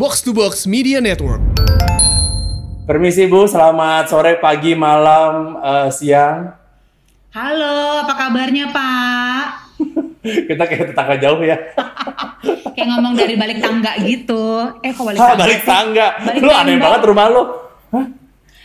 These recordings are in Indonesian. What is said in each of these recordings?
Box to Box Media Network. Permisi Bu, selamat sore, pagi, malam, eh, siang. Halo, apa kabarnya Pak? Kita kayak tetangga jauh ya. Kayak ngomong dari balik tangga gitu. Eh kok balik Hah, tangga? balik sih? tangga. Balik lu aneh banget rumah lu. Hah?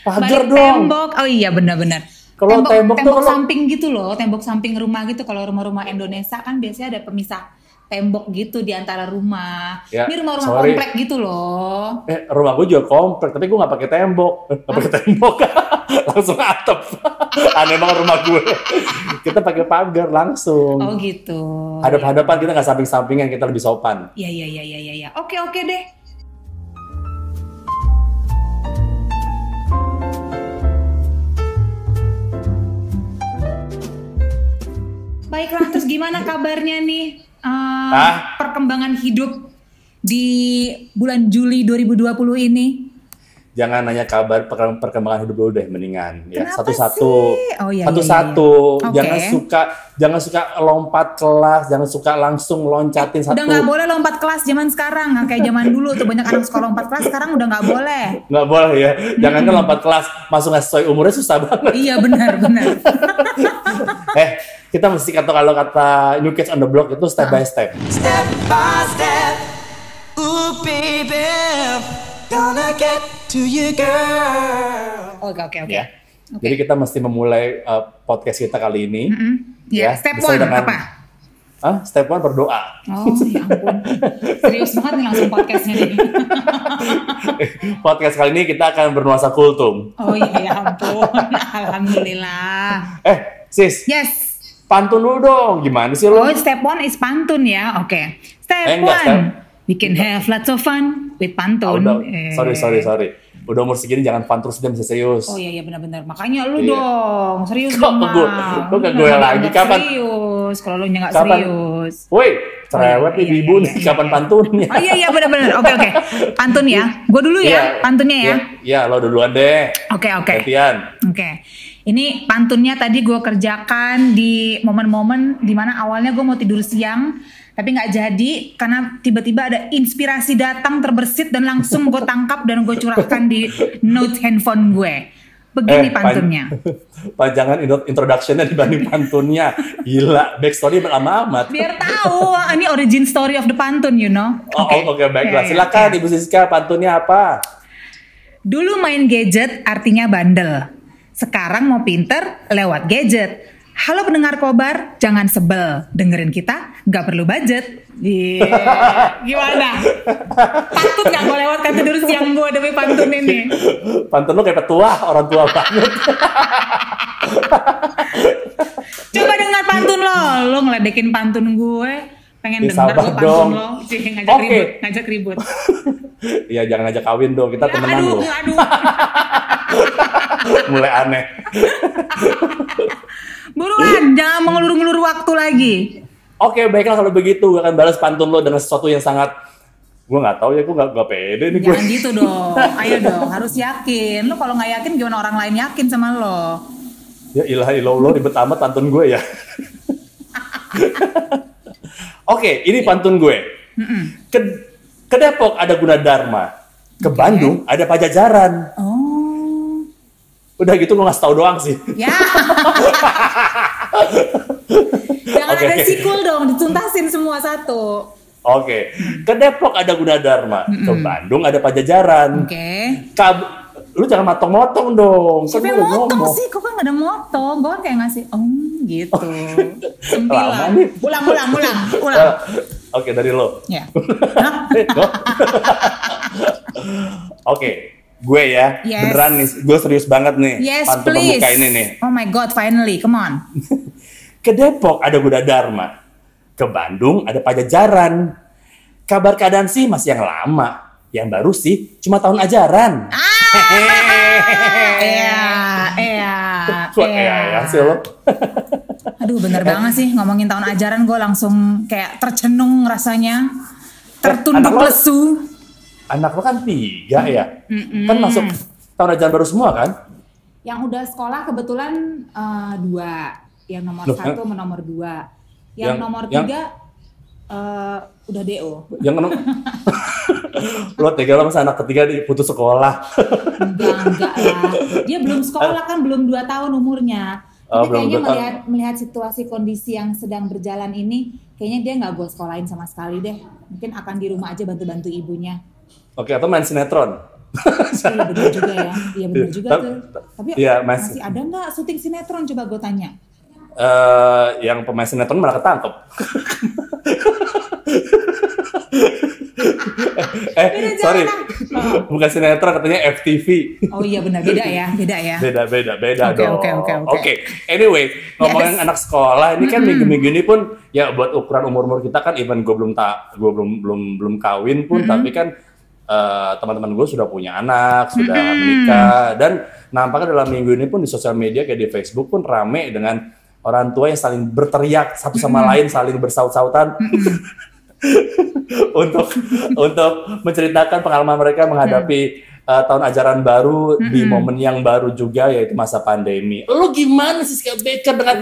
Pagar Balik dong. tembok. Oh iya benar-benar. Kalau tembok, tembok tuh tembok kalau- samping gitu loh, tembok samping rumah gitu. Kalau rumah-rumah Indonesia kan biasanya ada pemisah tembok gitu di antara rumah. Ya, Ini rumah-rumah komplek gitu loh. Eh, rumah gue juga komplek, tapi gue nggak pakai tembok. Eh, Nggak pakai tembok, langsung atap. aneh banget rumah gue. Kita pakai pagar langsung. Oh gitu. Hadap-hadapan kita nggak samping-sampingan, kita lebih sopan. Iya iya iya iya iya. Ya. Oke oke deh. Baiklah, terus gimana kabarnya nih? Eh, Ah? Perkembangan hidup di bulan Juli 2020 ini? Jangan nanya kabar perkemb- perkembangan hidup dulu deh, mendingan ya satu-satu? Oh, iya, iya, satu-satu. iya. Jangan Oke. suka, jangan suka lompat kelas, jangan suka langsung loncatin satu. Udah nggak boleh lompat kelas zaman sekarang, nggak kayak zaman dulu tuh banyak anak sekolah lompat kelas. Sekarang udah nggak boleh. Nggak boleh ya. Jangan kan lompat kelas, masuk sesuai umurnya susah banget. iya benar benar. eh, kita mesti kata kalau kata New Kids on the Block itu step by step. Step by step, ooh baby, gonna get to you girl. Oke oke oke. Ya. Jadi kita mesti memulai uh, podcast kita kali ini. Ya, step one apa? Ah, step one berdoa. Oh ya ampun, serius banget nih langsung podcastnya nih. podcast kali ini kita akan bernuansa kultum. Oh iya ya ampun, alhamdulillah. Eh, sis, Yes. Pantun dulu dong. Gimana sih lo? Oh step one is pantun ya, oke. Step Eh, enggak, one, step- we can have lots of fun with Ah, pantun. udah, Eh. sorry, sorry, sorry. Udah umur segini jangan fun terus dia mesti serius. Oh iya iya benar-benar. Makanya lu Iya. dong, serius Kok dong. gue- kok ke Lu gue lagi? Kapan? Serius, kalau lu nggak Kapan? serius. Woi, cerewet Oh, iya, nih iya, ibu iya, nih, kapan pantunnya? Oh iya iya benar-benar. Oke oke. Pantun ya. Gue dulu ya, pantunnya ya. Iya, lo duluan deh. Oke oke. Gantian. Oke. Ini pantunnya tadi gue kerjakan di momen-momen di mana awalnya gue mau tidur siang, tapi nggak jadi karena tiba-tiba ada inspirasi datang terbersit dan langsung gue tangkap dan gue curahkan di note handphone gue. Begini Eh, pan- pantunnya. Panjangan intro- introduction-nya dibanding pantunnya. Gila, backstory lama amat. Biar tahu, ini origin story of the pantun, you know. Oh, oh, oke, baiklah. Ya, ya, Silakan ya. Ibu Siska, pantunnya apa? Dulu main gadget artinya bandel. Sekarang mau pinter lewat gadget. Halo pendengar kobar, jangan sebel. Dengerin kita, nggak perlu budget. Iya. Gimana? Takut nggak gue lewat kata tidur siang gue demi pantun ini? Pantun lo kayak petua, orang tua banget. Coba dengar pantun lo. Lo ngeledekin pantun gue. Pengen sabar gue pantun dong. lo. Cih, ngajak Oke. ribut, ngajak ribut. Iya, jangan ngajak kawin dong, kita Ya, temenan aduh, loh. aduh. Mulai aneh. Buruan, jangan mengelur-ngelur waktu lagi. Oke, baiklah kalau begitu. Gue akan balas pantun lo dengan sesuatu yang sangat... Gue nggak tahu ya, gue nggak nggak pede nih gue. Jangan gitu dong. Ayo dong, harus yakin. Lo kalau nggak yakin gimana orang lain yakin sama lo? Ya ilah ilah lo ribet amat pantun gue ya. Oke, ini pantun gue. Ke, ke Depok ada Gunadarma. Ke Bandung ada Pajajaran. Oh, Udah gitu lo ngasih tau doang sih. ya. Jangan Oke, ada oke. sikul dong, dituntasin semua satu. Oke, ke Depok ada Gunadarma. Ke Bandung ada Pajajaran. Oke. Kab- lu jangan motong-motong dong. Kan Siapa yang motong ngomong. sih? Kok kan nggak ada motong? Gue kan kayak ngasih, om gitu. Lama Sembilan. nih. Ulang, ulang, ulang, ulang. Oke, dari lo. Ya. Eh, lo. Gue ya. Yes. Beneran nih, gue serius banget nih. Yes, pantun please. pembuka ini nih. Oh my god, finally, come on. Ke Depok ada Gunadarma. Ke Bandung ada Pajajaran. Kabar keadaan sih masih yang lama. Yang baru sih cuma tahun ajaran. Iya, iya, Wah, ya, ya sih lo. Aduh bener banget sih ngomongin tahun ajaran gue langsung kayak tercenung rasanya. Tertunduk anak lo- lesu. Anak lo kan tiga ya. Kan masuk tahun ajaran baru semua kan? Yang udah sekolah kebetulan eh, dua. Yang nomor Loh, satu sama nomor dua. Yang, yang- nomor yang- tiga Eh, udah DO. Yang kena lo tega lo masa anak ketiga diputus sekolah. Enggak, enggak lah. Dia belum sekolah kan, belum 2 tahun umurnya. Oh, Tapi belum kayaknya dua melihat melihat situasi kondisi yang sedang berjalan ini, kayaknya dia nggak gue sekolahin sama sekali deh. Mungkin akan di rumah aja bantu-bantu ibunya. Oke, atau main sinetron. Iya benar juga ya. Iya benar juga Tapi- tuh. Tapi iya, masih. masih ada nggak syuting sinetron coba gue tanya. eh yang pemain sinetron malah ketangkep. eh, Beda sorry. jalan. Bukan sinetron katanya FTV. Oh iya benar beda ya, beda ya. Beda, beda, beda Oke, dong. oke, oke, oke. Anyway, ngomongin Yes. anak sekolah, ini kan minggu-minggu ini pun ya buat ukuran umur-umur kita kan even gue belum tak gue belum belum belum kawin pun tapi kan eh, teman-teman gue sudah punya anak, sudah menikah dan nampaknya dalam minggu ini pun di sosial media kayak di Facebook pun rame dengan orang tua yang saling berteriak satu sama lain, saling bersaut-sautan. untuk untuk menceritakan pengalaman mereka menghadapi uh, tahun ajaran baru di momen yang baru juga yaitu masa pandemi. Lo gimana sih Siska Baker dengan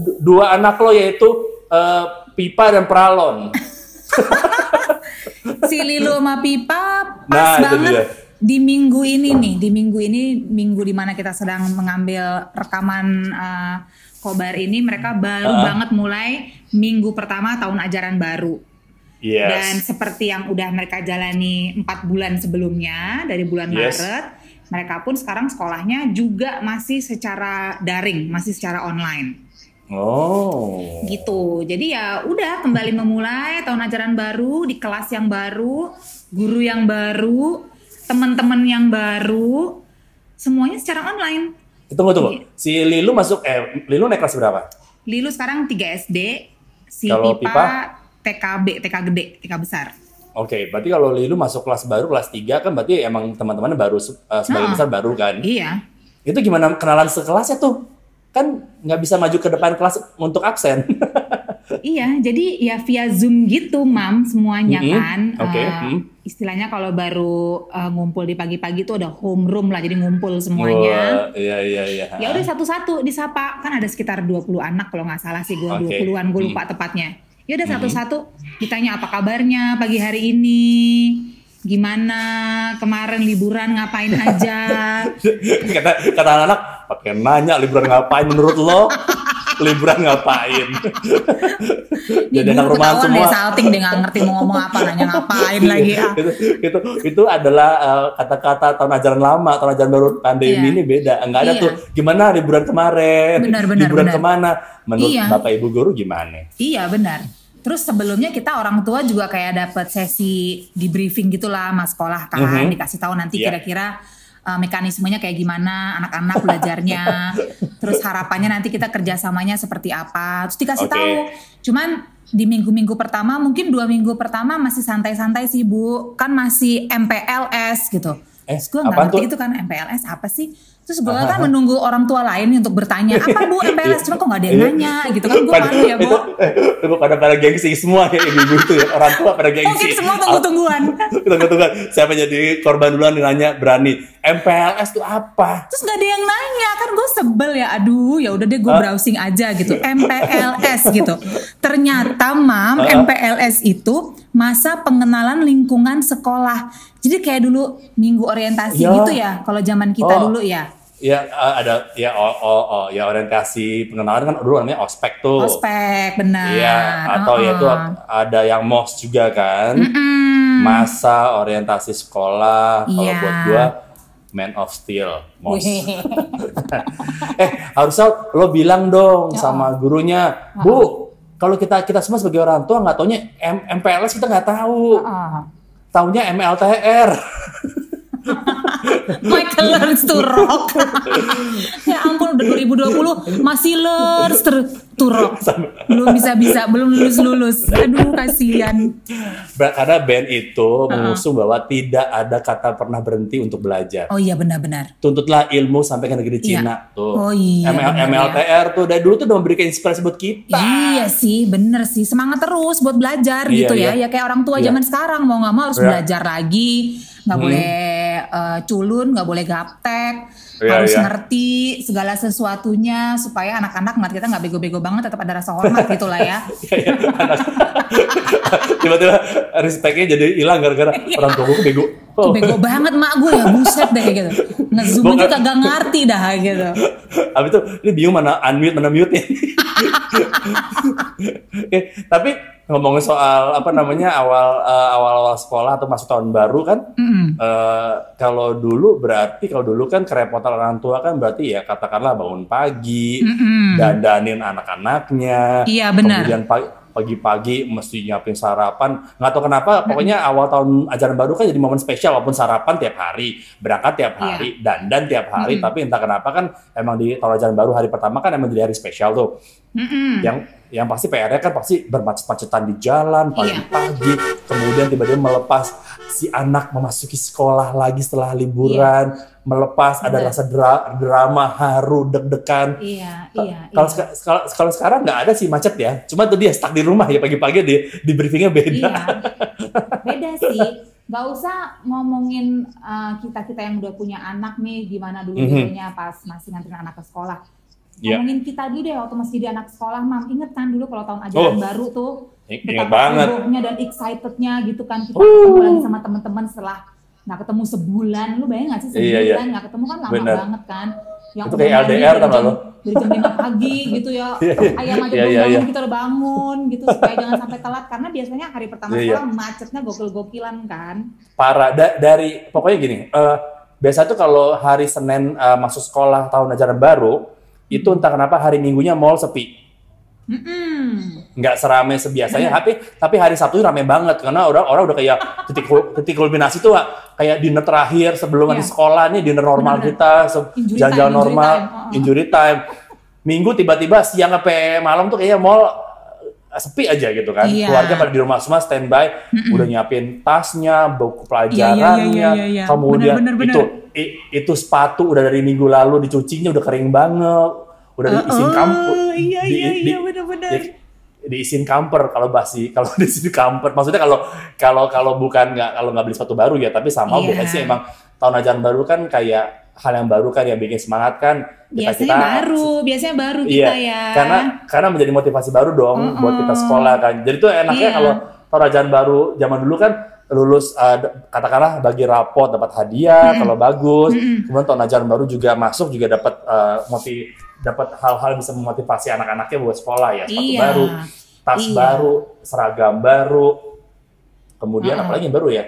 du- dua anak lo yaitu uh, Pipa dan Pralon? si Lilo sama Pipa Nah, pas itu banget dia. di minggu ini nih, di minggu ini minggu di mana kita sedang mengambil rekaman uh, kobar ini, mereka baru Ah. banget mulai minggu pertama tahun ajaran baru. Dan Yes. seperti yang udah mereka jalani empat bulan sebelumnya dari bulan Yes. Maret, mereka pun sekarang sekolahnya juga masih secara daring, masih secara online Oh. gitu. Jadi ya udah kembali memulai tahun ajaran baru di kelas yang baru, guru yang baru, teman-teman yang baru, semuanya secara online. Tunggu tunggu. Si Lilu masuk eh Lilu naik kelas berapa? Lilu sekarang 3 SD, si Kalau Pipa, Pipa? TKB, TK gede, TK besar. Oke, berarti kalau Lilu masuk kelas baru kelas 3 kan berarti emang teman-temannya baru uh, sebagian Nah. besar baru kan? Iya. Itu gimana kenalan sekelasnya tuh? Kan nggak bisa maju ke depan kelas untuk absen. Iya, jadi ya via Zoom gitu, Mam, semuanya Mm-mm, kan. oke, Eh, mm. Istilahnya kalau baru eh, ngumpul di pagi-pagi tuh ada homeroom lah, jadi ngumpul semuanya. Wah, iya iya iya. Ya udah satu-satu disapa. Kan ada sekitar 20 anak kalau nggak salah sih gue Oke. 20-an gue lupa tepatnya. Ya udah satu-satu ditanya apa kabarnya pagi hari ini. Gimana kemarin liburan ngapain aja? kata kata anak pakai nanya liburan ngapain menurut lo? liburan ngapain? Jadi anak guru rumahan ketahuan deh semua. salting deh nggak ngerti mau ngomong apa nanya ngapain lagi ah. itu, itu itu adalah uh, kata-kata tahun ajaran lama, tahun ajaran baru pandemi Iya. ini beda. Enggak ada Iya. tuh gimana liburan kemarin, Benar, benar, liburan benar. ke mana? Menurut Iya. bapak ibu guru gimana? Iya benar. Terus sebelumnya kita orang tua juga kayak dapat sesi di briefing gitulah mas sekolah kan Mhm. dikasih tahu nanti Iya. kira-kira uh, mekanismenya kayak gimana anak-anak belajarnya. Terus harapannya nanti kita kerjasamanya seperti apa. Terus dikasih Oke. tahu. Cuman di minggu-minggu pertama mungkin dua minggu pertama masih santai-santai sih bu. Kan masih MPLS gitu. Eh, Terus gue nggak ngerti itu kan MPLS apa sih? Terus gue kan menunggu orang tua lain untuk bertanya apa bu MPLS? Cuma kok nggak ada yang nanya gitu kan gue malu ya bu. Itu, eh, itu pada pada gengsi semua kayak ibu itu ya. Orang tua pada gengsi. Mungkin semua tunggu-tungguan. Tunggu-tungguan. Siapa jadi korban duluan nanya berani. MPLS itu apa? Terus nggak ada yang nanya kan gue sebel ya. Aduh ya udah deh gue browsing aja gitu. MPLS gitu. Ternyata mam? MPLS itu masa pengenalan lingkungan sekolah. Jadi kayak dulu minggu orientasi Ya. gitu ya. Kalau zaman kita Oh. dulu ya. Ya eh, ada ya oh, oh, oh, ya orientasi pengenalan kan dulu namanya ospek tuh. Ospek benar. Iya, atau ya itu Uh-uh. ada yang MOS juga kan. Mm-mm. Masa orientasi sekolah kalau Iya. buat gua Man of Steel, MOS. Eh, harusnya lo bilang dong Ya. sama gurunya, "Bu, kalau kita kita semua sebagai orang tua nggak taunya M- MPLS kita nggak tahu. Ah. Taunya MLTR." Michael learns to rock. ya ampun udah 2020 masih learns to rock. Belum bisa-bisa, belum lulus-lulus. Aduh kasihan. Karena band itu Uh-uh. mengusung bahwa tidak ada kata pernah berhenti untuk belajar. Oh iya benar-benar. Tuntutlah ilmu sampai ke negeri Iya. Cina tuh. Oh iya, ML- benar ya. MLTR tuh dari dulu tuh udah memberikan inspirasi buat kita. Iya sih, bener sih. Semangat terus buat belajar Iya, gitu ya. iya. Ya kayak orang tua Iya. zaman sekarang mau nggak mau harus Iya. belajar lagi. Nggak Hmm. boleh eh, culun, nggak boleh gaptek. Iya, harus iya. ngerti segala sesuatunya supaya anak-anak ngeliat kita nggak bego-bego banget tetap ada rasa hormat gitu lah ya. Tiba-tiba respectnya jadi hilang gara-gara orang tua gue bego. Oh. bego banget mak gue ya buset deh gitu. Ngezoom aja kagak ngerti dah gitu. Habis itu ini bingung mana unmute mana mute nya. Oke, tapi ngomongin soal apa namanya awal eh, awal awal sekolah atau masuk tahun baru kan, Mm-mm. eh, kalau dulu berarti kalau dulu kan kerepotan orang tua kan berarti ya katakanlah bangun pagi, Mm-mm. dandanin anak-anaknya, Iya, benar. kemudian pagi pagi-pagi mesti nyiapin sarapan. Nggak tahu kenapa, pokoknya awal tahun ajaran baru kan jadi momen spesial walaupun sarapan tiap hari, berangkat tiap Iya. hari, dandan tiap hari. Mm-mm. Tapi entah kenapa kan emang di tahun ajaran baru hari pertama kan emang jadi hari spesial tuh. Mm-mm. Yang yang pasti PR-nya kan pasti bermacet-macetan di jalan Iya. pagi-pagi, kemudian tiba-tiba melepas si anak memasuki sekolah lagi setelah liburan, melepas ada Benar. rasa dra- drama, haru, deg-degan. Iya, iya, Kalau iya. kalau kalau sekarang nggak ada sih macet ya, cuma tuh dia stuck di rumah ya pagi-pagi di di briefingnya beda. Iya, beda sih. Gak usah ngomongin kita kita yang udah punya anak nih, gimana dulu Mhm. dulunya pas masih nganterin anak ke sekolah. Iya. Ngomongin kita dulu deh waktu masih jadi anak sekolah, mam. Inget kan dulu kalau tahun ajaran Oh. baru tuh, Ingat banget. dan excitednya gitu kan kita Uh. ketemu lagi sama teman-teman setelah nggak ketemu sebulan. Lu bayang gak sih sebulan Iya, iya. nggak ketemu kan lama Bener. banget kan? Yang Itu kayak LDR tau lo? Dari jam 5 pagi gitu ya. Iya, iya. Ayam aja Iya, iya, bangun iya. kita udah bangun gitu supaya jangan sampai telat karena biasanya hari pertama Iya, iya. sekolah macetnya gokil-gokilan kan. Parah Da- dari pokoknya gini, eh, biasa tuh kalau hari Senin eh, masuk sekolah tahun ajaran baru itu entah kenapa hari Minggunya mall sepi. Mm-mm. nggak seramai sebiasanya tapi tapi hari Sabtu rame banget karena orang orang udah kayak titik titik kulminasi tuh kayak dinner terakhir sebelum di sekolah nih dinner normal Bener-bener. kita jalan-jalan normal time. Oh, injury time minggu tiba-tiba siang sampai malam tuh kayak mall sepi aja gitu kan Iya. keluarga pada di rumah semua standby udah nyiapin tasnya buku Iya, pelajarannya iya, iya, iya. kemudian Bener, bener, itu i- itu sepatu udah dari minggu lalu dicucinya udah kering banget udah diisin kampus Oh, iya, di- iya, di- iya, bener-bener. di- diisin kamper kalau basi kalau diisin kamper maksudnya kalau kalau kalau bukan nggak kalau nggak beli sepatu baru ya tapi sama Iya. biasanya sih emang tahun ajaran baru kan kayak hal yang baru kan yang bikin semangat kan kita Biasanya baru, biasanya baru iya kita ya. karena karena menjadi motivasi baru dong Mm-mm. buat kita sekolah kan jadi tuh enaknya Iya. kalau tahun ajaran baru zaman dulu kan lulus uh, katakanlah bagi rapot dapat hadiah kalau bagus Mm-mm. kemudian tahun ajaran baru juga masuk juga dapat uh, motiv dapat hal-hal bisa memotivasi anak-anaknya buat sekolah ya sepatu Iya. baru tas Iya. baru seragam baru kemudian Mm-mm. apalagi yang baru ya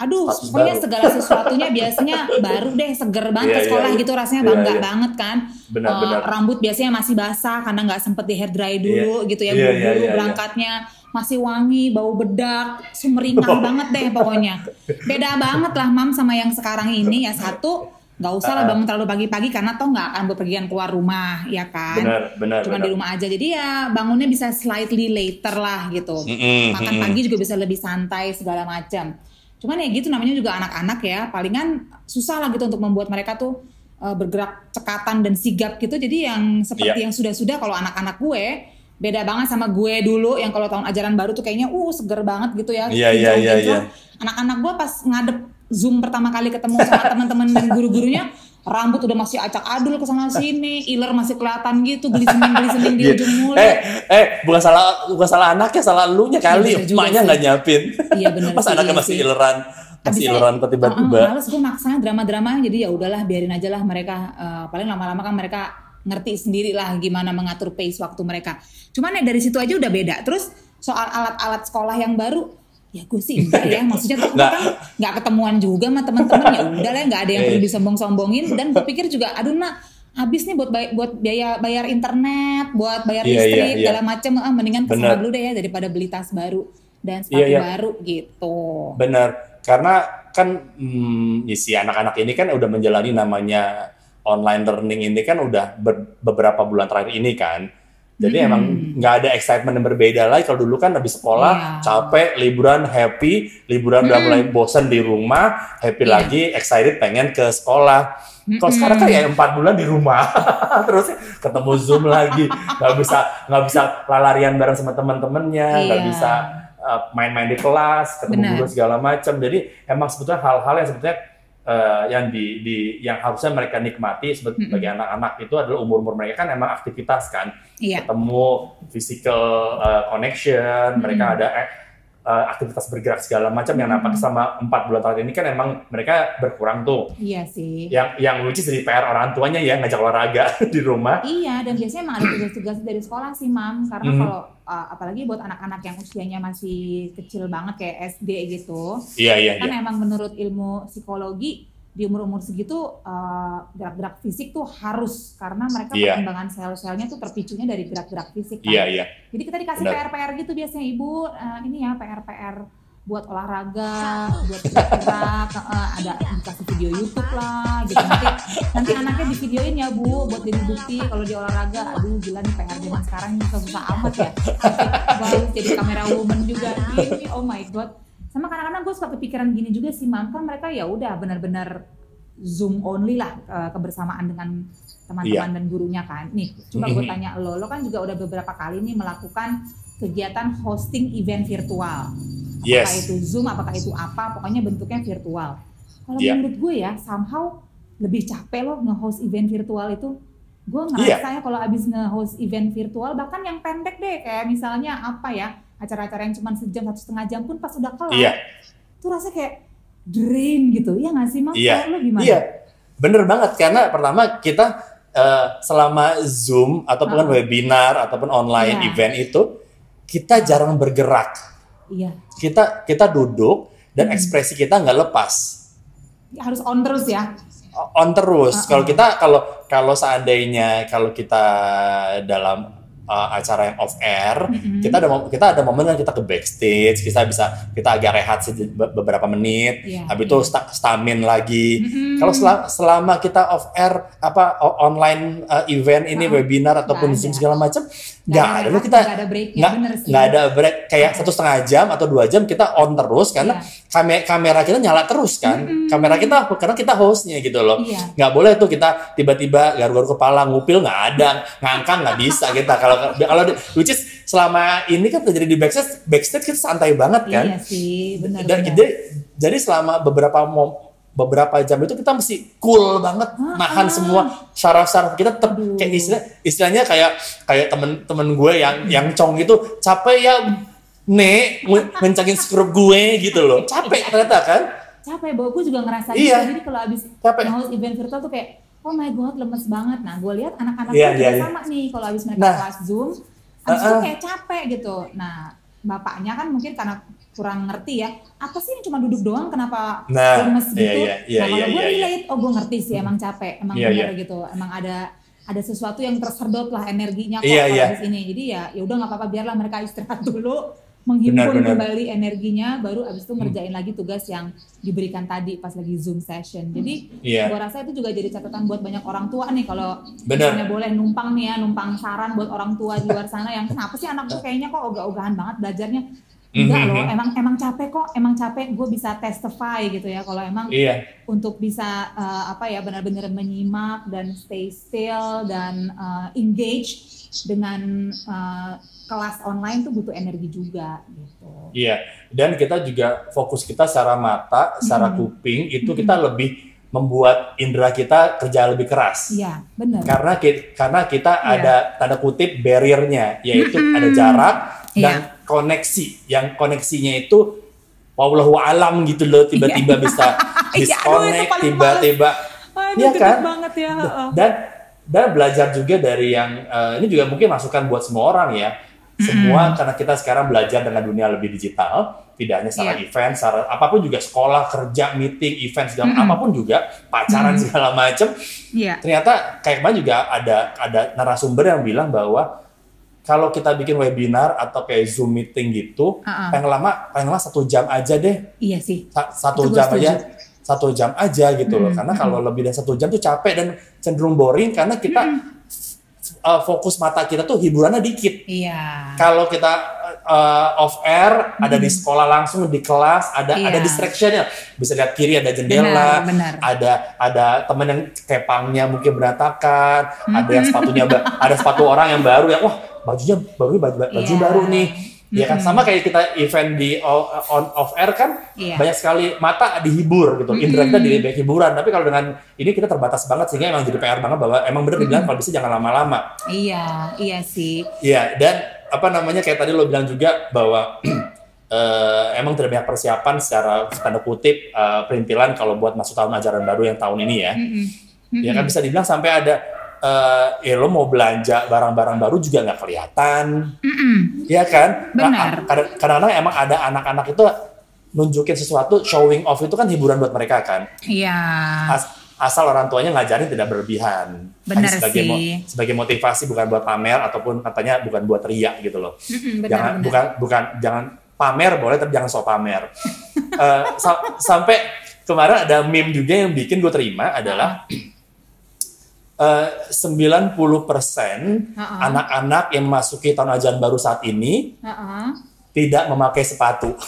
Aduh, pokoknya baru. segala sesuatunya biasanya baru deh, seger banget Iya, ke iya, sekolah iya. gitu rasanya Iya, bangga iya. banget kan. Benar, Eh, benar. Rambut biasanya masih basah karena nggak sempet di hair dry dulu gitu ya, Iya, iya, buru-buru iya, iya. berangkatnya masih wangi, bau bedak, sumringah Oh. banget deh pokoknya. Beda banget lah mam sama yang sekarang ini ya satu nggak usah lah Ah. bangun terlalu pagi-pagi karena toh nggak akan bepergian keluar rumah ya kan. benar benar Cuma benar. di rumah aja jadi ya bangunnya bisa slightly later lah gitu makan pagi juga bisa lebih santai segala macam. Cuman ya gitu namanya juga anak-anak ya, palingan susah lah gitu untuk membuat mereka tuh uh, bergerak cekatan dan sigap gitu. Jadi yang seperti Iya. yang sudah-sudah kalau anak-anak gue beda banget sama gue dulu yang kalau tahun ajaran baru tuh kayaknya uh seger banget gitu ya. Iya, iya, iya, kinclong-kinclong. Anak-anak gue pas ngadep Zoom pertama kali ketemu sama teman-teman dan guru-gurunya rambut udah masih acak adul ke sana sini, iler masih kelihatan gitu, glisening-glisening di Iya. ujung mulut. Eh, eh, bukan salah, bukan salah anaknya, salah elunya kali. Iya, bener juga Emaknya nggak nyiapin. Iya, bener Pas anaknya iya masih sih. ileran, masih ileran tiba-tiba. uh-uh, males gue maksanya drama-drama jadi ya udahlah biarin aja lah mereka uh, paling lama-lama kan mereka ngerti sendiri lah gimana mengatur pace waktu mereka. Cuman ya dari situ aja udah beda. Terus soal alat-alat sekolah yang baru ya gue sih enggak ya maksudnya tuh Nggak. kan nggak ketemuan juga sama teman-teman ya udah lah nggak ada yang Iya, perlu iya. disombong-sombongin dan gue pikir juga aduh nak habis nih buat bay- buat biaya bayar internet buat bayar Iya, iya, listrik iya. segala macam ah mendingan ke sana Bener. dulu deh ya daripada beli tas baru dan sepatu Iya, iya. baru gitu Benar, karena kan hmm, isi anak-anak ini kan udah menjalani namanya online learning ini kan udah ber- beberapa bulan terakhir ini kan. Jadi Mm-mm. emang nggak ada excitement yang berbeda lagi kalau dulu kan habis sekolah Iya. capek, liburan happy, liburan udah mulai bosan di rumah, happy Iya. lagi, excited pengen ke sekolah. Kalau sekarang kan ya empat bulan di rumah, terus ketemu zoom lagi, nggak bisa nggak bisa larian bareng sama teman-temannya, nggak Iya. bisa uh, main-main di kelas, ketemu Benar. guru segala macam. Jadi emang sebetulnya hal-hal yang sebetulnya uh, yang di, di yang harusnya mereka nikmati Mm-mm. bagi anak-anak itu adalah umur-umur mereka kan emang aktivitas kan, iya ketemu physical uh, connection, mereka Mm-mm. ada eh, eh, aktivitas bergerak segala macam yang nampak selama empat bulan terakhir ini kan emang mereka berkurang tuh. Iya sih. Yang yang lucu jadi PR orang tuanya ya ngajak olahraga di rumah. Iya, dan biasanya emang ada tugas-tugas dari sekolah sih, Mam. Karena Mhm. kalau uh, apalagi buat anak-anak yang usianya masih kecil banget kayak SD gitu, Iya iya kan iya. emang menurut ilmu psikologi di umur-umur segitu uh, gerak-gerak fisik tuh harus. Karena mereka Iya. perkembangan sel-selnya tuh terpicunya dari gerak-gerak fisik kan. Iya iya. Jadi kita dikasih. PR-PR gitu biasanya ibu, eh, ini ya PR-PR buat olahraga, buat gerak, eh, ada dikasih video YouTube lah, gitu. Nanti nanti anaknya di videoin ya bu, buat jadi bukti kalau dia olahraga, aduh gila nih PR zaman sekarang ini susah amat ya, baru jadi kamera woman juga, ini oh my god, sama kadang-kadang gue suka kepikiran gini juga sih mam, kan mereka ya udah benar-benar zoom only lah eh, kebersamaan dengan teman-teman dan gurunya kan. Nih, coba gue Mhm. tanya lo, lo kan juga udah beberapa kali nih melakukan kegiatan hosting event virtual. Apakah Yes. itu Zoom, apakah itu apa, pokoknya bentuknya virtual. Kalau Iya. menurut gue ya, somehow lebih capek loh nge-host event virtual itu. Gue Iya. ngerasa ya kalau abis nge-host event virtual, bahkan yang pendek deh, kayak misalnya apa ya, acara-acara yang cuma sejam, satu setengah jam pun pas udah kelar, Iya. tuh rasanya kayak drain gitu. Iya nggak sih, Mas? Iya. Kalau lo gimana? Iya, bener banget karena pertama kita eh, selama Zoom ataupun Ah. webinar ataupun online Iya. event itu kita jarang bergerak. Iya. Kita kita duduk dan Hmm. ekspresi kita nggak lepas Harus on terus ya. on terus. Ah, Kalau ah. kita kalau kalau seandainya kalau kita dalam uh, acara yang off air, Mm-mm. kita ada kita ada momen kan kita ke backstage, kita bisa kita agak rehat beberapa menit, Iya, habis itu sta- stamin lagi. Mm-mm. Kalau selama, selama kita off air apa online uh, event ini webinar ataupun zoom segala macam Nggak nggak ada ada, kita nggak ada breaknya, nggak bener sih. nggak ada break kayak satu setengah jam atau dua jam kita on terus karena Iya. kamera kamera kita nyala terus kan Mm-mm. kamera kita karena kita hostnya gitu loh Iya. nggak boleh tuh kita tiba-tiba garu-garu kepala ngupil nggak ada ngangkang nggak bisa kita kalau kalau which is selama ini kan terjadi di backstage backstage kita santai banget kan Iya sih, benar. dan jadi, jadi selama beberapa mom, beberapa jam itu kita mesti cool banget Ah, nahan ah. semua saraf-saraf kita Aduh. kayak istilah istilahnya kayak kayak temen-temen gue yang yang cong itu capek ya nek ngencangin skrup gue gitu loh capek ternyata kan capek bahwa gue juga ngerasa Iya. gitu jadi kalau abis Capek. nge-host event virtual tuh kayak oh my god lemes banget nah gue lihat anak-anak iya, juga iya. sama nih kalau abis mereka Nah. kelas zoom abis itu Uh-uh. kayak capek gitu nah bapaknya kan mungkin karena kurang ngerti ya apa sih yang cuma duduk doang kenapa Nah, lemes iya, gitu iya, iya, nah kalau iya, gue iya, iya. relate oh gue ngerti sih emang capek emang Iya, bener iya. gitu emang ada ada sesuatu yang tersedot lah energinya kok Iya, iya. abis ini jadi ya ya udah nggak apa-apa biarlah mereka istirahat dulu menghimpun Benar, benar. kembali energinya baru abis itu ngerjain lagi tugas yang diberikan tadi pas lagi zoom session jadi Iya. gua rasa itu juga jadi catatan buat banyak orang tua nih kalau misalnya boleh numpang nih ya numpang saran buat orang tua di luar sana yang kenapa sih anak tuh kayaknya kok ogah-ogahan banget belajarnya enggak Mhm. loh emang emang capek kok emang capek gue bisa testify gitu ya kalau emang iya untuk bisa uh, apa ya benar-benar menyimak dan stay still dan uh, engage dengan uh, kelas online tuh butuh energi juga gitu. Iya, dan kita juga fokus kita secara mata, secara Hmm. kuping itu kita lebih membuat indera kita kerja lebih keras. Iya, benar. Karena kita, karena kita Iya. ada tanda kutip barriernya, yaitu Mm-mm. ada jarak dan Iya. Koneksi. Yang koneksinya itu wallahu alam gitu loh, tiba-tiba bisa Iya, aduh, itu disconnect, tiba-tiba Iya kan? banget ya. dan dan belajar juga dari yang eh, ini juga mungkin masukan buat semua orang ya semua karena kita sekarang belajar dengan dunia lebih digital tidak hanya secara Iya. event secara apa pun juga sekolah kerja meeting event segala Mm-mm. apa pun juga pacaran Mm. segala macam Iya. ternyata kayak kemarin juga ada ada narasumber yang bilang bahwa kalau kita bikin webinar atau kayak zoom meeting gitu Heeh. paling lama paling lama satu jam aja deh Iya sih. Sa- satu Itu jam setuju. aja satu jam aja gitu loh Mm, karena mm. kalau lebih dari satu jam tuh capek dan cenderung boring karena kita uh, fokus mata kita tuh hiburannya dikit Iya. kalau kita uh, off air ada di sekolah langsung di kelas ada Iya. ada distractionnya bisa lihat kiri ada jendela Benar, benar. ada ada temen yang kepangnya mungkin berantakan ada yang sepatunya ada sepatu orang yang baru yang wah bajunya baru baju baju Iya. baru nih ya kan Mm-mm. sama kayak kita event di on off air kan Iya. banyak sekali mata dihibur gitu indra kita di banyak hiburan tapi kalau dengan ini kita terbatas banget sehingga emang jadi PR banget bahwa emang bener dibilang kalau bisa jangan lama-lama Iya, iya sih. Iya, dan apa namanya kayak tadi lo bilang juga bahwa eh, emang tidak banyak persiapan secara tanda kutip eh, perintilan kalau buat masuk tahun ajaran baru yang tahun ini ya. Ya kan bisa dibilang sampai ada eh ya lo mau belanja barang-barang baru juga nggak kelihatan. Iya kan? Nah, Benar. kadang- kadang-kadang emang ada anak-anak itu nunjukin sesuatu, showing off itu kan hiburan buat mereka kan. Iya. As- asal orang tuanya ngajarin tidak berlebihan. Benar Hanya sebagai sih. sebagai motivasi bukan buat pamer ataupun katanya bukan buat riak gitu loh. Mm-mm, benar, jangan benar. bukan bukan jangan pamer boleh tapi jangan sok pamer. Eh, sa- sampai kemarin ada meme juga yang bikin gue terima adalah eh, 90% Uh-uh. anak-anak yang memasuki tahun ajaran baru saat ini Heeh. tidak memakai sepatu.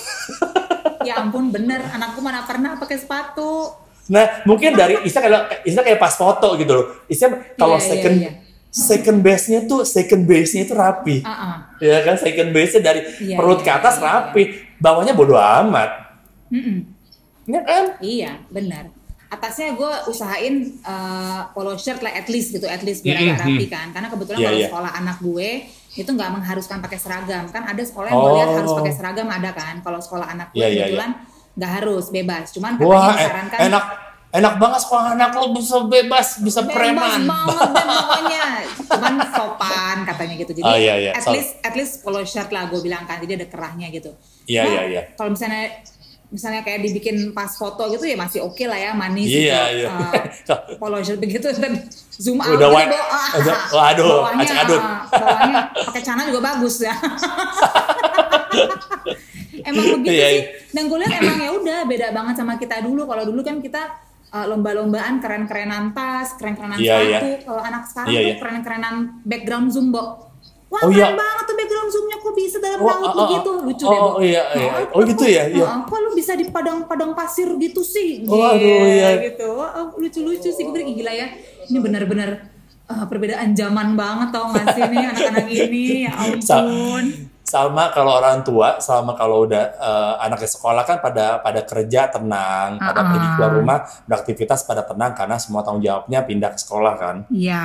Ya ampun, bener. Anakku mana pernah pakai sepatu. Nah, mungkin dari istilah kayak istilah kayak pas foto gitu loh. Istilah kalau Iya, iya, second iya. second base-nya tuh second base-nya itu rapi. Heeh. Ya kan second base-nya dari Iya, perut iya, ke atas iya, rapi, bawahnya bodo amat. Mm-mm. Ya kan? Iya, benar. Atasnya gue usahain uh, polo shirt lah at least gitu, at least biar agak rapi kan. Karena kebetulan Iya, kalau iya. sekolah anak gue itu nggak mengharuskan pakai seragam. Kan ada sekolah yang gue lihat Oh. harus pakai seragam ada kan. Kalau sekolah anak gue Iya, iya, kebetulan nggak harus, bebas. Cuman katanya Wah, eh, disarankan enak enak banget sekolah anak lo bisa bebas, bisa bebas preman. banget dan pokoknya cuman sopan katanya gitu jadi Oh, iya, iya. at least at least polo shirt lah gue bilang kan jadi ada kerahnya gitu Iya, Nah, iya, iya. kalau misalnya misalnya kayak dibikin pas foto gitu ya masih oke lah ya manis Iya, gitu iya. Eh, polo shirt begitu dan zoom out Udah white. ah, Udah- ah, waduh, bawahnya, acak adut. ah, bawahnya pakai celana juga bagus ya emang begitu Iya, sih iya. dan gue lihat emang ya udah beda banget sama kita dulu kalau dulu kan kita uh, lomba-lombaan keren-kerenan tas keren-kerenan Iya, iya. sepatu kalau anak sekarang Iya, tuh iya. keren-kerenan background zoom Bo. Wah Oh, keren iya. banget tuh background zoomnya kok bisa dalam Oh, laut ah, ah, begitu lucu oh, deh Bo. oh, iya, iya. Nah, Oh, gitu ya, iya. ah, kok lu bisa di padang-padang pasir gitu sih Oh, aduh, iya. gitu lucu-lucu sih gue bilang, gila ya ini benar-benar uh, perbedaan zaman banget tau gak sih nih anak-anak ini ya ampun Sama kalau orang tua, sama kalau udah eh, anaknya sekolah kan pada pada kerja tenang, pada Ah, pergi keluar rumah beraktivitas pada tenang karena semua tanggung jawabnya pindah ke sekolah kan. ya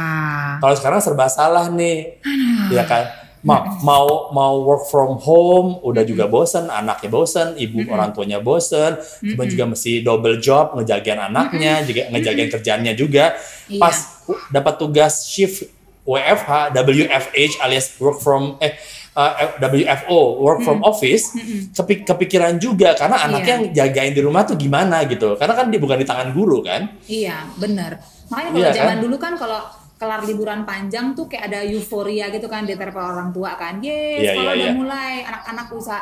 Kalau sekarang serba salah nih, ya kan? Mau mau mau work from home, udah juga bosen, anaknya bosen, ibu orang tuanya bosen, kemudian juga mesti double job ngejagain anaknya, juga ngejagain kerjaannya juga. Iya. Pas uh, dapat tugas shift WFH, WFH alias work from eh uh, WFO work from office, kepi- kepikiran juga karena anaknya Iya. yang jagain di rumah tuh gimana gitu, karena kan dia bukan di tangan guru kan. Iya, bener. Makanya kalau Iya, zaman kan? dulu kan kalau kelar liburan panjang tuh kayak ada euforia gitu kan di antara orang tua kan. Ye, Iya, sekolah iya, udah iya. mulai, anak-anak bisa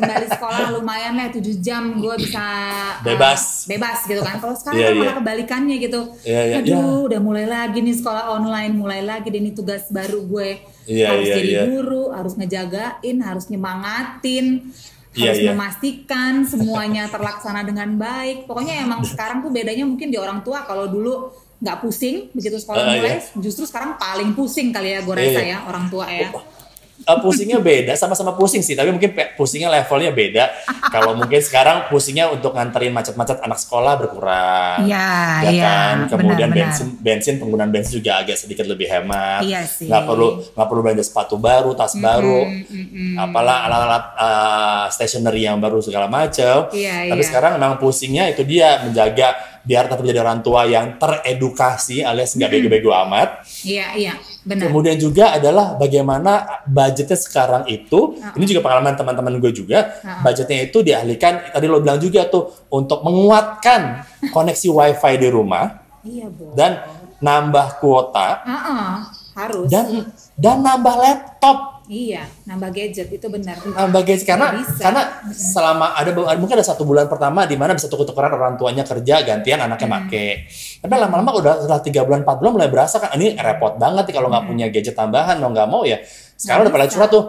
kembali sekolah lumayan lah 7 jam gue bisa uh, Bebas. bebas gitu kan. Kalau sekarang Iya, kan iya. malah kebalikannya gitu. Iya, iya, Aduh, iya. udah mulai lagi nih sekolah online, mulai lagi deh nih tugas baru gue. Iya, harus iya, jadi iya. guru, harus ngejagain, harus nyemangatin. Iya, harus iya. memastikan semuanya terlaksana dengan baik. Pokoknya emang sekarang tuh bedanya mungkin di orang tua kalau dulu nggak pusing begitu sekolah Ah, mulai, iya. justru sekarang paling pusing kali ya gue Iya, rasa iya. ya orang tua ya. Eh, pusingnya beda, sama-sama pusing sih, tapi mungkin pusingnya levelnya beda. Kalau mungkin sekarang pusingnya untuk nganterin macet-macet anak sekolah berkurang. Iya, ya iya, kan. Kemudian benar-benar. bensin, bensin penggunaan bensin juga agak sedikit lebih hemat. Iya sih. Nggak perlu nggak perlu belanja sepatu baru, tas baru, apalah alat-alat eh, stationery yang baru segala macam. Iya, Tapi iya. sekarang memang pusingnya itu dia menjaga biar tetap jadi orang tua yang teredukasi alias nggak bego-bego amat. Iya, iya, benar. Kemudian juga adalah bagaimana budgetnya sekarang itu, ini juga pengalaman teman-teman gue juga, budgetnya itu dialihkan, tadi lo bilang juga tuh, untuk menguatkan koneksi wifi di rumah, Iya, Bo. dan nambah kuota, Heeh, harus. dan dan nambah laptop. Iya, nambah gadget itu benar. Nambah gadget, karena, bisa. karena selama ada, mungkin ada satu bulan pertama di mana bisa tuker-tukeran orang tuanya kerja, gantian anaknya Hmm. make. Tapi lama-lama udah setelah tiga bulan, empat bulan mulai berasa kan, ini repot banget nih kalau nggak punya gadget tambahan, mau nggak mau ya. Sekarang Hmm. Udah pada curhat tuh,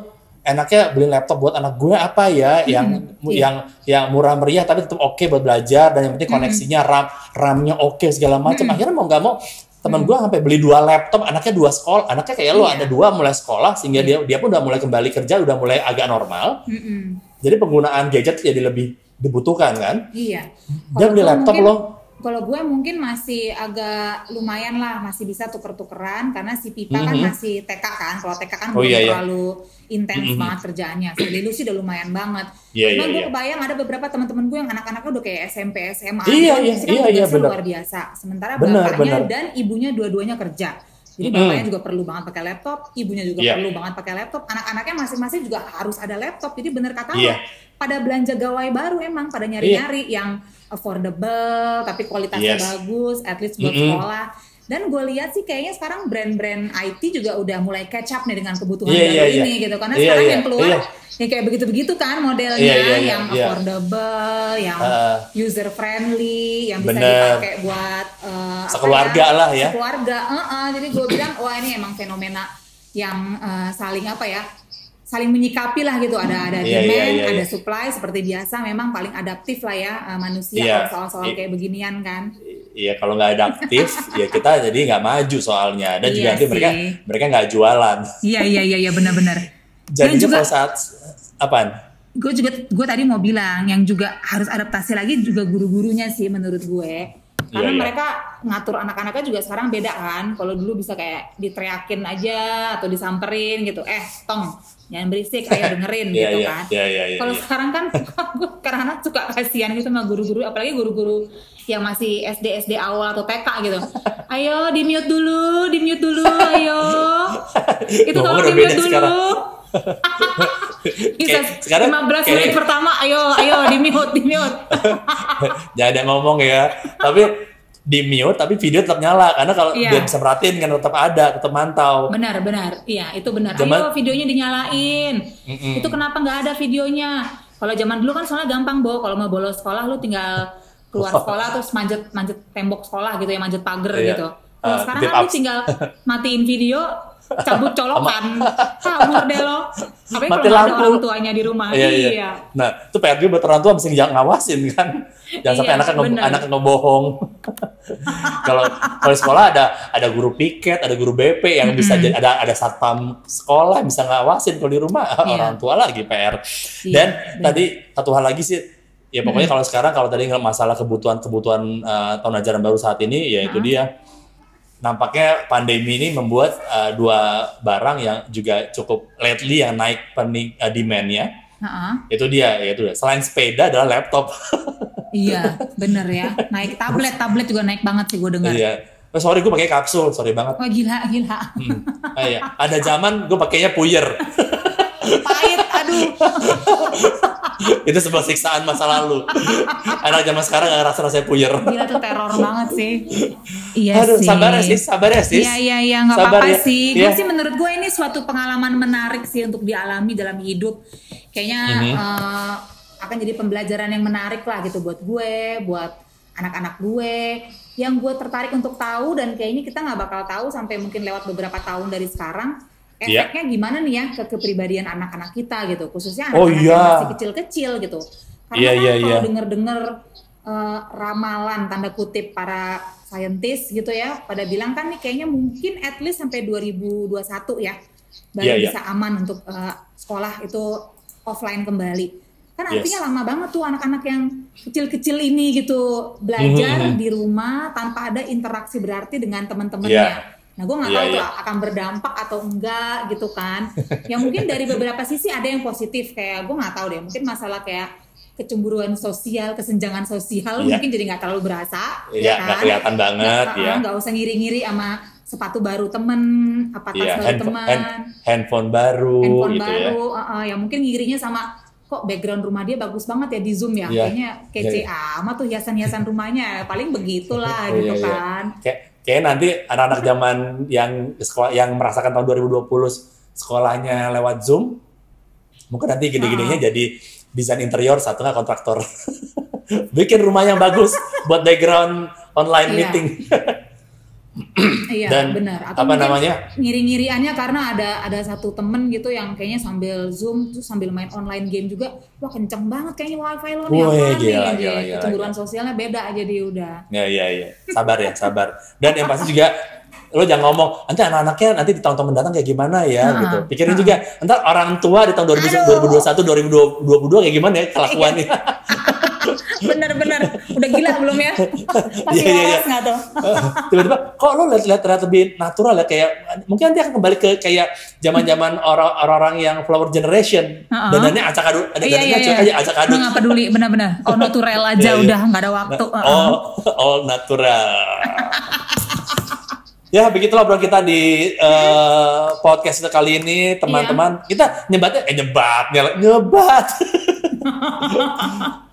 enaknya beli laptop buat anak gue apa ya yang iya. yang yang murah meriah tapi tetap oke buat belajar dan yang penting Hmm. koneksinya RAM RAM-nya oke segala macam akhirnya mau nggak mau teman gue sampai beli dua laptop anaknya dua sekolah anaknya kayak lo Hmm. Iya. ada dua mulai sekolah sehingga dia dia pun udah mulai kembali kerja udah mulai agak normal Mm-mm. jadi penggunaan gadget jadi lebih dibutuhkan kan Iya. dia beli laptop lo Kalau gue mungkin masih agak lumayan lah, masih bisa tuker-tukeran karena si Pipa kan Mhm. masih TK kan. Kalau TK kan Oh, belum iya, iya. Intens Mhm. banget kerjaannya. Si Lilu sih udah lumayan banget. Cuma iya, gue iya. kebayang ada beberapa teman-teman gue yang anak-anaknya udah kayak SMP, SMA. Iya, pasti kan iya, iya, tugasnya benar. luar biasa. Sementara Benar, bapaknya benar. dan ibunya dua-duanya kerja. Jadi Mhm. bapaknya juga perlu banget pakai laptop, ibunya juga Iya. perlu banget pakai laptop, anak-anaknya masing-masing juga harus ada laptop. Jadi bener kata lo, Iya. pada belanja gawai baru emang pada nyari-nyari yang affordable tapi kualitasnya Yes. bagus, at least buat Mm-mm. sekolah. Dan gue lihat sih kayaknya sekarang brand-brand IT juga udah mulai catch up nih dengan kebutuhan Iya, baru iya, ini gitu. Karena Iya, sekarang iya, yang keluar iya. yang kayak begitu-begitu kan modelnya Iya, iya, iya, yang iya. affordable, yang Uh, user friendly, yang bisa Bener. dipakai buat apa Sekeluarga lah ya. Sekeluarga, Heeh, jadi gue bilang wah ini emang fenomena yang eh, saling apa ya? Saling menyikapi lah gitu ada ada Iya, iya, demand, iya, ada iya. supply seperti biasa memang paling adaptif lah ya eh, manusia Iya. kalau soal-soal kayak beginian kan. Iya kalau nggak adaptif ya kita jadi nggak maju soalnya dan juga Iya nanti mereka sih. mereka nggak jualan. Iya iya iya iya benar-benar. Jadinya juga- saat apaan? gue juga gue tadi mau bilang yang juga harus adaptasi lagi juga guru-gurunya sih menurut gue karena iya. mereka ngatur anak-anaknya juga sekarang beda kan kalau dulu bisa kayak diteriakin aja atau disamperin gitu eh tong jangan berisik ayo dengerin Iya, gitu iya, kan. iya, iya, iya, kalau sekarang kan gue karena suka kasihan gitu sama guru-guru apalagi guru-guru yang masih SD SD awal atau TK gitu. Ayo di mute dulu di mute dulu ayo. Itu tolong di mute dulu. sekarang. bisa Kayak- sekarang 15 kayak- menit pertama ayo ayo di mute di mute Jangan ada ngomong ya. Tapi di mute tapi video tetap nyala. Karena kalau Iya. dia bisa perhatiin kan tetap ada, tetap mantau. benar benar. Iya itu benar. Zaman- ayo videonya dinyalain. Mm-mm. itu kenapa nggak ada videonya? Kalau zaman dulu kan soalnya gampang bo. Kalau mau bolos sekolah lu tinggal keluar sekolah terus manjat manjat tembok sekolah gitu ya manjat pagar Iya. gitu. Kalau Uh, sekarang kan lu tinggal matiin video cabut colokan. Kabur deh lo tapi kalau ada orang tuanya di rumah Iya, iya. Nah, itu PR juga buat orang tua mesti jangan ngawasin kan. Jangan sampai Iya, anaknya nge- anaknya ngebohong. Kalau kalau sekolah ada ada guru piket, ada guru BP yang bisa jadi ada ada satpam sekolah bisa ngawasin kalau di rumah. Orang tua lagi PR. Iya, Dan bener. tadi satu hal lagi sih. Ya pokoknya kalau sekarang kalau tadi masalah kebutuhan-kebutuhan eh, tahun ajaran baru saat ini ya itu dia nampaknya pandemi ini membuat uh, dua barang yang juga cukup lately yang naik pening, uh, demand-nya Heeh. itu dia yaitu dia. selain sepeda adalah laptop iya bener ya naik tablet tablet juga naik banget sih gue dengar iya oh, sorry gue pakai kapsul sorry banget wah gila gila Hmm. Ah, iya. ada zaman gue pakainya puyer pahit aduh itu sebuah siksaan masa lalu anak zaman sekarang gak rasa rasanya puyer Gila tuh teror banget sih. Iya aduh sih. sabar ya sis sabar ya sis Iya iya iya nggak apa-apa ya. sih. Gue sih menurut gue ini suatu pengalaman menarik sih untuk dialami dalam hidup. Kayaknya Mhm. eh, akan jadi pembelajaran yang menarik lah gitu buat gue, buat anak-anak gue. Yang gue tertarik untuk tahu dan kayaknya kita nggak bakal tahu sampai mungkin lewat beberapa tahun dari sekarang. Iya. Efeknya gimana nih ya ke kepribadian anak-anak kita gitu, khususnya Oh, anak-anak iya. yang masih kecil-kecil gitu. Karena Iya, kan iya, kalau iya. denger-denger eh, ramalan tanda kutip para saintis gitu ya pada bilang kan nih kayaknya mungkin at least sampai 2021 ya baru Iya, iya. bisa aman untuk eh, sekolah itu offline kembali kan Yes. artinya lama banget tuh anak-anak yang kecil-kecil ini gitu belajar Mhm. di rumah tanpa ada interaksi berarti dengan teman-temannya Iya. Nah, gue nggak Iya, tahu tuh iya. akan berdampak atau enggak gitu kan. yang mungkin dari beberapa sisi ada yang positif kayak gue nggak tahu deh. Mungkin masalah kayak kecemburuan sosial, kesenjangan sosial Iya. mungkin jadi nggak terlalu berasa. Iya, nggak kelihatan banget, Nggak, ya. Nggak usah ngiri-ngiri sama sepatu baru temen, apa tas Iya, baru handphone, teman, hand- handphone baru handphone gitu ya. baru. uh, uh, ya mungkin ngirinya sama kok background rumah dia bagus banget ya di zoom ya. Iya. Kayaknya kece Iya, amat tuh hiasan-hiasan rumahnya. Paling begitulah Iya, gitu iya. kan. Kayak kayak nanti anak-anak zaman yang sekolah yang merasakan tahun 2020 sekolahnya lewat Zoom, mungkin nanti gede-gedenya jadi desain interior satu nggak kontraktor. Bikin rumah yang bagus buat background online Iya. meeting. Iya Dan benar. Atau apa namanya? ngiri-ngiriannya karena ada ada satu temen gitu yang kayaknya sambil zoom terus sambil main online game juga, wah kenceng banget kayaknya wifi lo nih nih? gila, gila, gila, Kecemburuan sosialnya beda aja dia udah. Ya iya iya, sabar ya sabar. Dan yang pasti juga lo jangan ngomong nanti anak-anaknya nanti di tahun-tahun mendatang kayak gimana ya Ah, gitu. Pikirin ah. juga ntar orang tua di tahun 2021 Aduh. 2021 2022 kayak gimana ya kelakuannya. Bener-bener. Udah gila belum ya? Masih Iya, iya, iya. waras nggak tuh? tiba-tiba kok lo lihat-lihat lebih natural ya kayak mungkin nanti akan kembali ke kayak zaman-zaman orang- orang-orang yang flower generation Heeh. dandannya acak aduk ada Iya, iya, dandannya iya. aja acak aduk Gue nggak peduli, bener-bener. Oh, natural aja Iya, iya. udah, nggak ada waktu. Heeh. oh all natural ya begitulah bro kita di eh, podcast kita kali ini teman-teman Iya. kita nyebatnya eh nyebat nyebat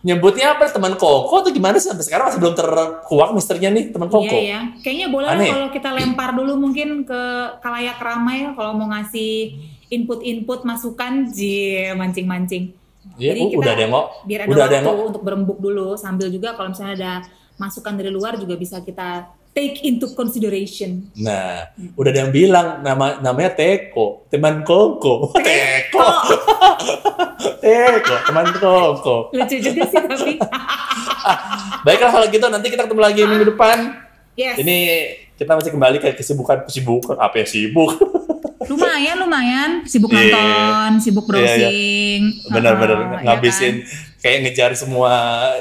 nyebutnya apa teman koko atau gimana sih sampai sekarang masih belum terkuak misterinya nih teman koko Iya ya, kayaknya boleh Aneh. kalau kita lempar dulu mungkin ke kalayak ramai kalau mau ngasih input-input masukan, ji mancing-mancing. Iya, Jadi uh, kita udah ada yang. Biar ada Udah ada waktu yang ngok. untuk berembuk dulu sambil juga kalau misalnya ada masukan dari luar juga bisa kita take into consideration. Nah, udah ada yang bilang nama namanya Teko, teman Koko. Teko. Teko, teman Koko. Lucu juga sih tapi. Baiklah kalau gitu nanti kita ketemu lagi minggu depan. yes. Ini kita masih kembali ke kesibukan kesibukan apa ya sibuk. Lumayan, lumayan. Sibuk Iya. nonton, sibuk Iya, iya. browsing. Benar-benar Heeh, ya ngabisin kan? Kayak ngejar semua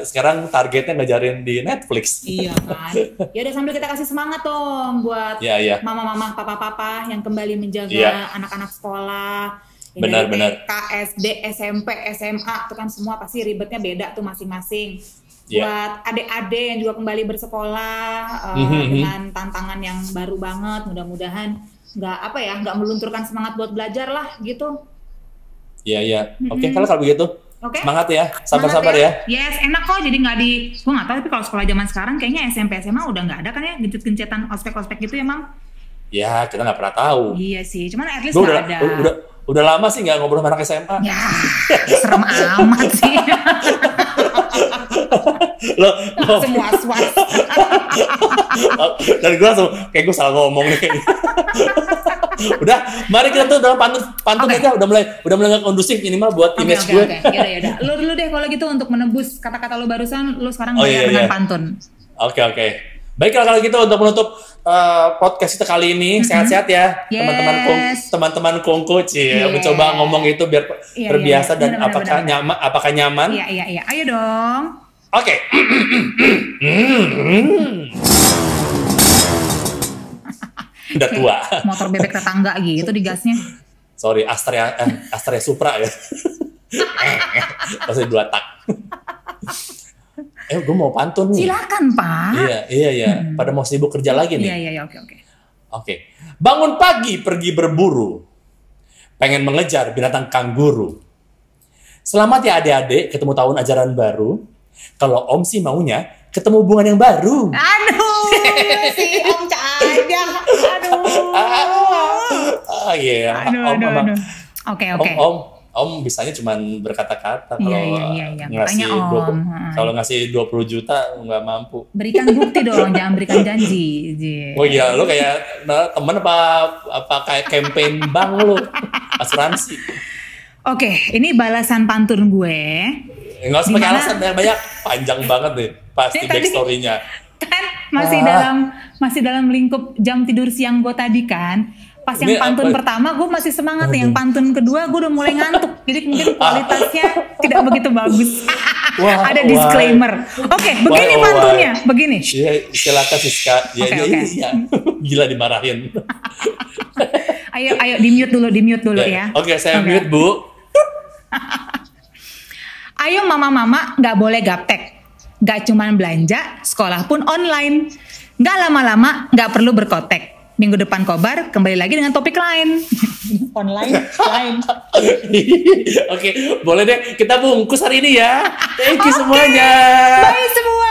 sekarang targetnya ngejarin di Netflix. Iya kan. Ya udah sambil kita kasih semangat dong buat Iya, iya. mama-mama, papa-papa yang kembali menjaga Iya. anak-anak sekolah. Yang Benar, benar. TK, SD, SMP, SMA itu kan semua pasti ribetnya beda tuh masing-masing. Iya. Buat adik-adik yang juga kembali bersekolah mhm. dengan tantangan yang baru banget, mudah-mudahan nggak apa ya, nggak melunturkan semangat buat belajar lah gitu. Iya, iya. Oke, kalau kalau begitu. Oke. Semangat ya. Sabar-sabar Semangat ya. Yes, enak kok. Jadi nggak di, gue nggak tahu tapi kalau sekolah zaman sekarang kayaknya SMP SMA udah nggak ada kan ya gencet-gencetan ospek-ospek gitu ya, Mang? Ya, kita nggak pernah tahu. Iya sih, cuman at least udah, ada. udah udah lama sih nggak ngobrol sama anak SMA. Ya, serem amat sih. Lo, lo Langsung was-was. dan gue langsung kayak gue salah ngomong nih. udah, mari kita tuh dalam pantun pantun Oke. aja udah mulai udah mulai nggak kondusif minimal buat Oke, image oke, gue. oke. Yaudah, yaudah. Lu dulu deh kalau gitu untuk menebus kata-kata lu barusan, lu sekarang Oh, iya, dengan iya. pantun. Oke oke. Baiklah kalau gitu untuk menutup uh, podcast kita kali ini sehat-sehat ya Yes. teman-teman kong teman-teman kongko cie Yes. mencoba ngomong itu biar Iya, terbiasa iya. dan Benar, benar, apakah benar, nyaman apakah nyaman? Iya, iya, iya. Ayo dong. Oke. Udah tua. Motor bebek tetangga gitu digasnya. Sorry, Astrea eh, Astrea Supra ya. Masih dua tak. eh, gue mau pantun nih. Silakan, Pak. Iya, iya, iya. Pada mau sibuk kerja lagi nih. Iya, iya, iya, oke, oke. Oke. Bangun pagi pergi berburu. Pengen mengejar binatang kanguru. Selamat ya adik-adik, ketemu tahun ajaran baru. Kalau Om sih maunya ketemu hubungan yang baru. Aduh, si Om Cahaya. Aduh. Ah iya, Aduh, Om aduh, aduh. Oke, Om, oke. Om, Om bisanya cuma berkata-kata Iya, kalau iya, iya, iya. ngasih Makanya Om, 20 heeh. kalau ngasih 20 juta nggak mampu. Berikan bukti dong, jangan berikan janji. Ji. Oh iya, lo kayak nah, temen apa apa kayak campaign bank lo asuransi. Oke, ini balasan pantun gue. Nggak usah pakai alasan banyak, banyak panjang banget nih pasti backstory-nya. Kan masih Ah. dalam masih dalam lingkup jam tidur siang gue tadi kan. Pas yang Ini pantun apa? pertama gue masih semangat nih, yang pantun kedua gue udah mulai ngantuk. Jadi mungkin kualitasnya tidak begitu bagus. Wah, Ada wah. disclaimer. Oke, begini oh, pantunnya, why? begini. Iya, silakan Siska. Ya, Oke, iya, oke. iya, iya. Gila dimarahin. Ayo, ayo di mute dulu, di mute dulu ya. Oke, saya Oke. mute, Bu. Ayo mama-mama nggak boleh gaptek. Nggak cuman belanja, sekolah pun online. Nggak lama-lama, nggak perlu berkotek. Minggu depan kobar kembali lagi dengan topik lain. online, lain. Oke, boleh deh kita bungkus hari ini ya. Thank you Oke. semuanya. Bye semua.